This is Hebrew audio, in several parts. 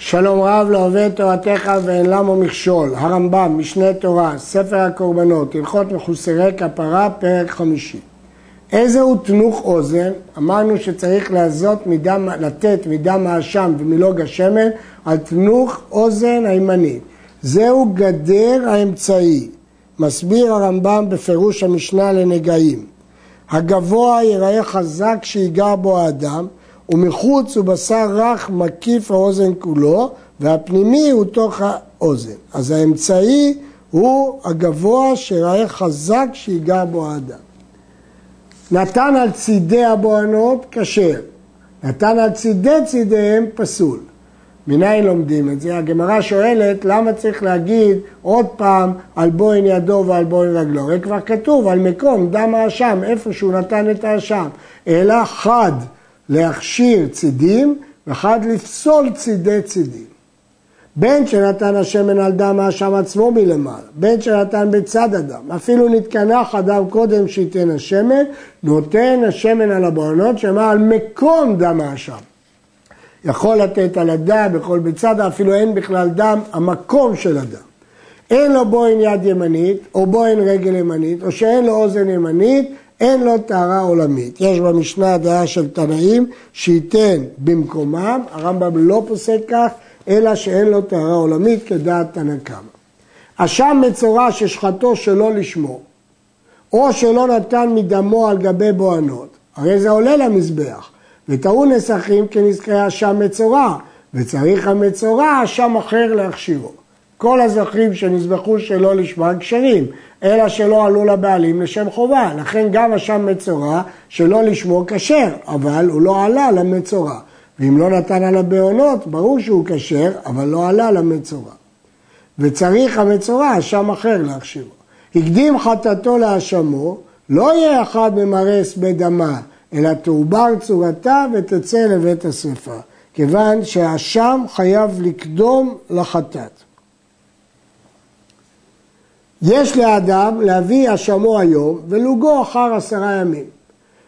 שלום רב לא אוהב תורתך ואין למו מכשול, הרמב"ם, משנה תורה, ספר הקורבנות, הלכות מחוסרי כפרה, פרק חמישי. איזה הוא תנוך אוזן? אמרנו שצריך לעזות מדם, לתת מדם האשם ומלוג השמן על תנוך אוזן הימנית. זהו גדר האמצעי, מסביר הרמב"ם בפירוש המשנה לנגעים. הגבוה ייראה חזק שיגע בו האדם, ומחוץ הוא בשר רך מקיף האוזן כולו, והפנימי הוא תוך האוזן. אז האמצעי הוא הגבוה שיראה חזק שיגע בו האדם. נתן על צידי הבוענות כשר, נתן על צידי צידיהם פסול. מניין לומדים את זה? הגמרא שואלת למה צריך להגיד עוד פעם על בוין ידו ועל בוין רגלו. הרי כבר כתוב על מקום דם האשם, איפה שהוא נתן את האשם. אלא חד להכשיר צידים וחד לפסול צידי צידים. בין שנתן השמן על דם האשם עצמו מלמעלה, בין שנתן בצד הדם, אפילו נתקנח אדם קודם שייתן השמן, נותן השמן על הבוענות, שאמר על מקום דם האשם. יכול לתת על הדם, יכול בצד, אפילו אין בכלל דם, המקום של הדם. אין לו בוין יד ימנית, או בוין רגל ימנית, או שאין לו אוזן ימנית, אין לו טהרה עולמית. יש במשנה דעה של תנאים שייתן במקומם, הרמב"ם לא פוסק כך, אלא שאין לו טהרה עולמית כדעת תנא קמא. אשם מצורע ששחטו שלא לשמו, או שלא נתן מדמו על גבי בוענות, הרי זה עולה למזבח, וטעו נסכים כנזכרי אשם מצורע, וצריך המצורע אשם אחר להכשירו. כל הזכרים שנזבחו שלא לשמה כשרים, אלא שלא עלו לבעלים לשם חובה. לכן גם אשם מצורע שלא לשמו כשר, אבל הוא לא עלה למצורע. ואם לא נתן על הבעונות, ברור שהוא כשר, אבל לא עלה למצורע. וצריך המצורע אשם אחר להכשירו. הקדים חטאתו להאשמו, לא יהיה אחד ממרס בדמה, אלא תעובר צורתה ותצא לבית השרפה, כיוון שהאשם חייב לקדום לחטאת. יש לאדם להביא אשמו היום ולוגו אחר עשרה ימים.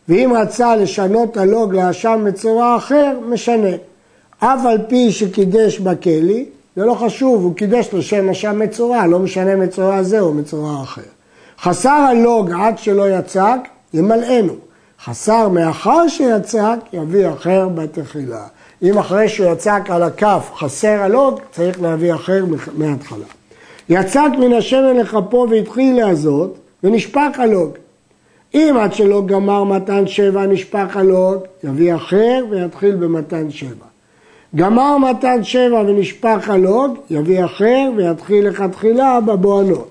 ואם רצה לשנות הלוג לאשם בצורה אחר, משנה. אף על פי שקידש בכלי, זה לא חשוב, הוא קידש לשם אשם מצורע, לא משנה מצורע זה או מצורע אחר. חסר הלוג עד שלא יצק, ימלאנו. חסר מאחר שיצק, יביא אחר בתחילה. אם אחרי שהוא יצק על הכף חסר הלוג, צריך להביא אחר מההתחלה. יצק מן השמן לכפו והתחיל להזות, ונשפך הלוג. אם עד שלא גמר מתן שבע נשפך הלוג, יביא אחר ויתחיל במתן שבע. גמר מתן שבע ונשפך הלוג, יביא אחר ויתחיל לכתחילה בבוענות.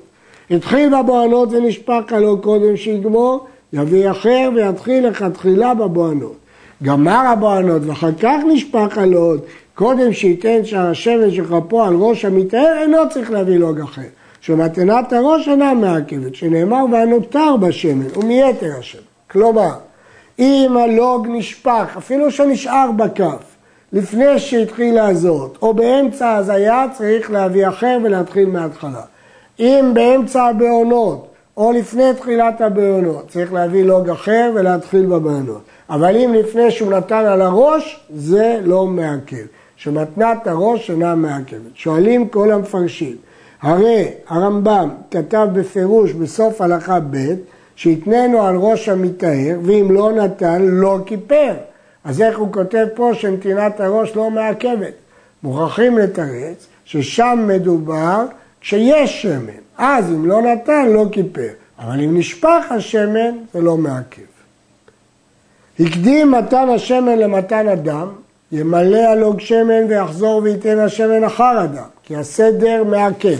התחיל בבוענות ונשפך הלוג קודם שיגמור, יביא אחר ויתחיל לכתחילה בבוענות. גמר הבוענות ואחר כך נשפך הלוג, קודם שייתן שער השמן של כפו על ראש המטהר, אינו צריך להביא לוג אחר. שמתנת הראש אינה מעכבת, שנאמר והנותר בשמן ומיתר השמן. כלומר, אם הלוג נשפך, אפילו שנשאר בכף, לפני שהתחיל לעזות, או באמצע ההזיה, צריך להביא אחר ולהתחיל מההתחלה. אם באמצע הבעונות, או לפני תחילת הבעונות, צריך להביא לוג אחר ולהתחיל בבעונות. אבל אם לפני שהוא נתן על הראש, זה לא מעכב. שמתנת הראש אינה מעכבת. שואלים כל המפרשים, הרי הרמב"ם כתב בפירוש בסוף הלכה ב' שהתננו על ראש המטהר, ואם לא נתן, לא כיפר. אז איך הוא כותב פה שנתינת הראש לא מעכבת? מוכרחים לתרץ ששם מדובר כשיש שמן. אז אם לא נתן, לא כיפר. אבל אם נשפך השמן, זה לא מעכב. הקדים מתן השמן למתן הדם, ימלא הלוג שמן ויחזור וייתן השמן אחר הדם, כי הסדר מעכב.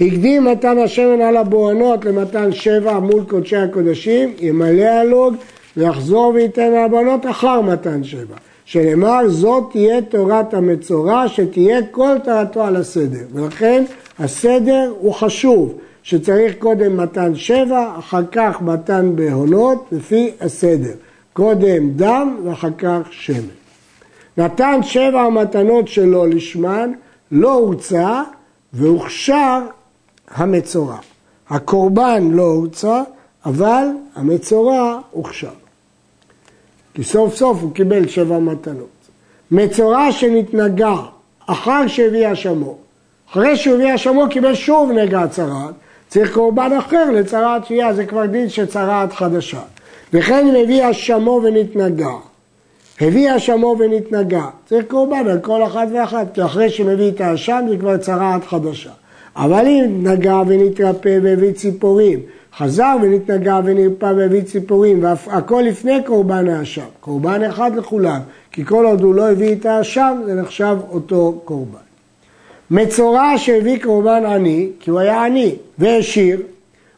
הקדים מתן השמן על הבוענות למתן שבע מול קודשי הקודשים, ימלא הלוג ויחזור וייתן הבוענות אחר מתן שבע. שנאמר זאת תהיה תורת המצורע שתהיה כל תורתו על הסדר. ולכן הסדר הוא חשוב, שצריך קודם מתן שבע, אחר כך מתן בהונות, לפי הסדר. קודם דם ואחר כך שמן. נתן שבע המתנות שלו לשמן, לא הוצא והוכשר המצורע. הקורבן לא הוצא, אבל המצורע הוכשר. כי סוף סוף הוא קיבל שבע מתנות. מצורע שנתנגע אחר שהביא אשמו. אחרי שהוא הביא אשמו קיבל שוב נגע צרעת, צריך קורבן אחר לצרעת שנייה, זה כבר דין של צרעת חדשה. וכן הביא אשמו ונתנגע. הביא אשמו ונתנגע, צריך קורבן על כל אחת ואחת, כי אחרי שמביא את האשם זה כבר צרעת חדשה. אבל אם נגע ונתרפא והביא ציפורים, חזר ונתנגע ונרפא והביא ציפורים, והכל לפני קורבן האשם, קורבן אחד לכולם, כי כל עוד הוא לא הביא את האשם זה נחשב אותו קורבן. מצורע שהביא קורבן עני, כי הוא היה עני והשאיר,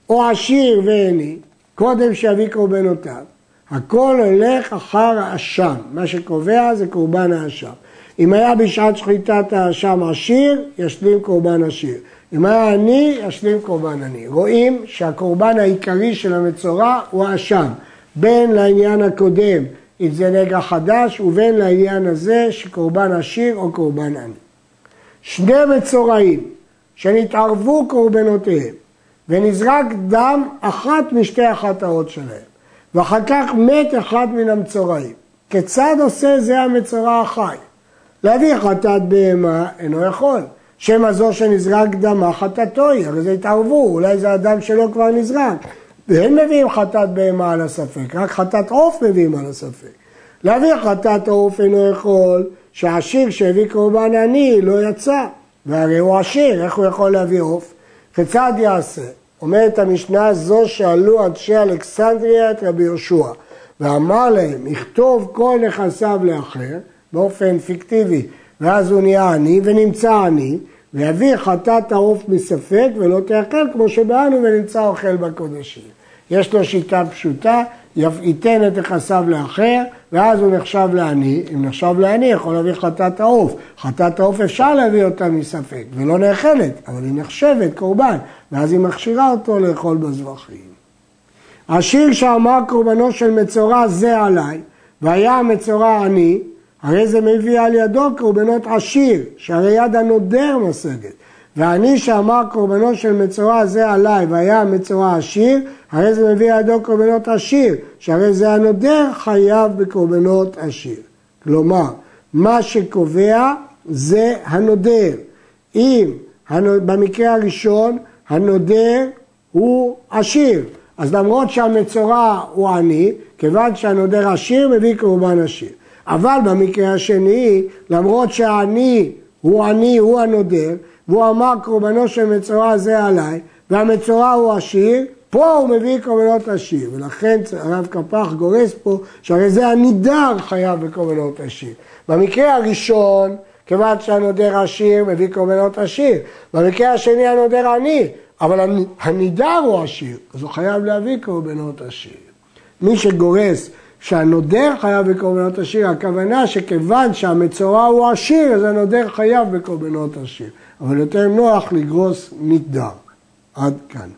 או עשיר ועני, קודם שיביא קורבנותיו, הכל הולך אחר האשם, מה שקובע זה קורבן האשם. אם היה בשעת שחיטת האשם עשיר, ישלים קורבן עשיר. אם היה עני, ישלים קורבן עני. רואים שהקורבן העיקרי של המצורע הוא האשם, בין לעניין הקודם, אם זה נגע חדש, ובין לעניין הזה שקורבן עשיר או קורבן עני. שני מצורעים שנתערבו קורבנותיהם ונזרק דם אחת משתי החטאות שלהם ואחר כך מת אחד מן המצורעים. כיצד עושה זה המצורע החי? להביא חטאת בהמה אינו יכול. שמא זו שנזרק דמה חטאתו היא, הרי זה התערבו, אולי זה אדם שלו כבר נזרק. והם מביאים חטאת בהמה על הספק, רק חטאת עוף מביאים על הספק. להביא חטאת עוף אינו יכול, שהעשיר שהביא קורבן עני לא יצא, והרי הוא עשיר, איך הוא יכול להביא עוף? כיצד יעשה? אומרת המשנה זו שאלו אנשי אלכסנדריה את רבי יהושע ואמר להם, יכתוב כל נכסיו לאחר באופן פיקטיבי ואז הוא נהיה עני ונמצא עני ויביא חטאת העוף מספק ולא תאכל כמו שבאנו ונמצא אוכל בקודשים. יש לו שיטה פשוטה, ייתן את נכסיו לאחר ואז הוא נחשב לעני, אם נחשב לעני יכול להביא חטאת העוף. חטאת העוף אפשר להביא אותה מספק ולא נאכלת, אבל היא נחשבת קורבן ואז היא מכשירה אותו לאכול בזבחים. השיר שאמר קורבנו של מצורע זה עליי והיה המצורע עני הרי זה מביא על ידו קורבנות עשיר, שהרי יד הנודר משגת. ואני שאמר קורבנו של מצורע זה עליי והיה מצורע עשיר, הרי זה מביא על ידו קורבנות עשיר, שהרי זה הנודר חייב בקורבנות עשיר. כלומר, מה שקובע זה הנודר. אם במקרה הראשון הנודר הוא עשיר, אז למרות שהמצורע הוא עני, כיוון שהנודר עשיר מביא קורבן עשיר. אבל במקרה השני, למרות שהעני הוא עני, הוא הנודר, והוא אמר קורבנו של מצורע זה עליי, והמצורע הוא עשיר, פה הוא מביא קורבנות עשיר, ולכן הרב קפח גורס פה שהרי זה הנידר חייב בקורבנות עשיר. במקרה הראשון, כיוון שהנודר עשיר, מביא קורבנות עשיר. במקרה השני הנודר עני, אבל הנידר הוא עשיר, אז הוא חייב להביא קורבנות עשיר. מי שגורס שהנודר חייב בקורבנות עשיר, הכוונה שכיוון שהמצורע הוא עשיר, אז הנודר חייב בקורבנות עשיר. אבל יותר נוח לגרוס נדר. עד כאן.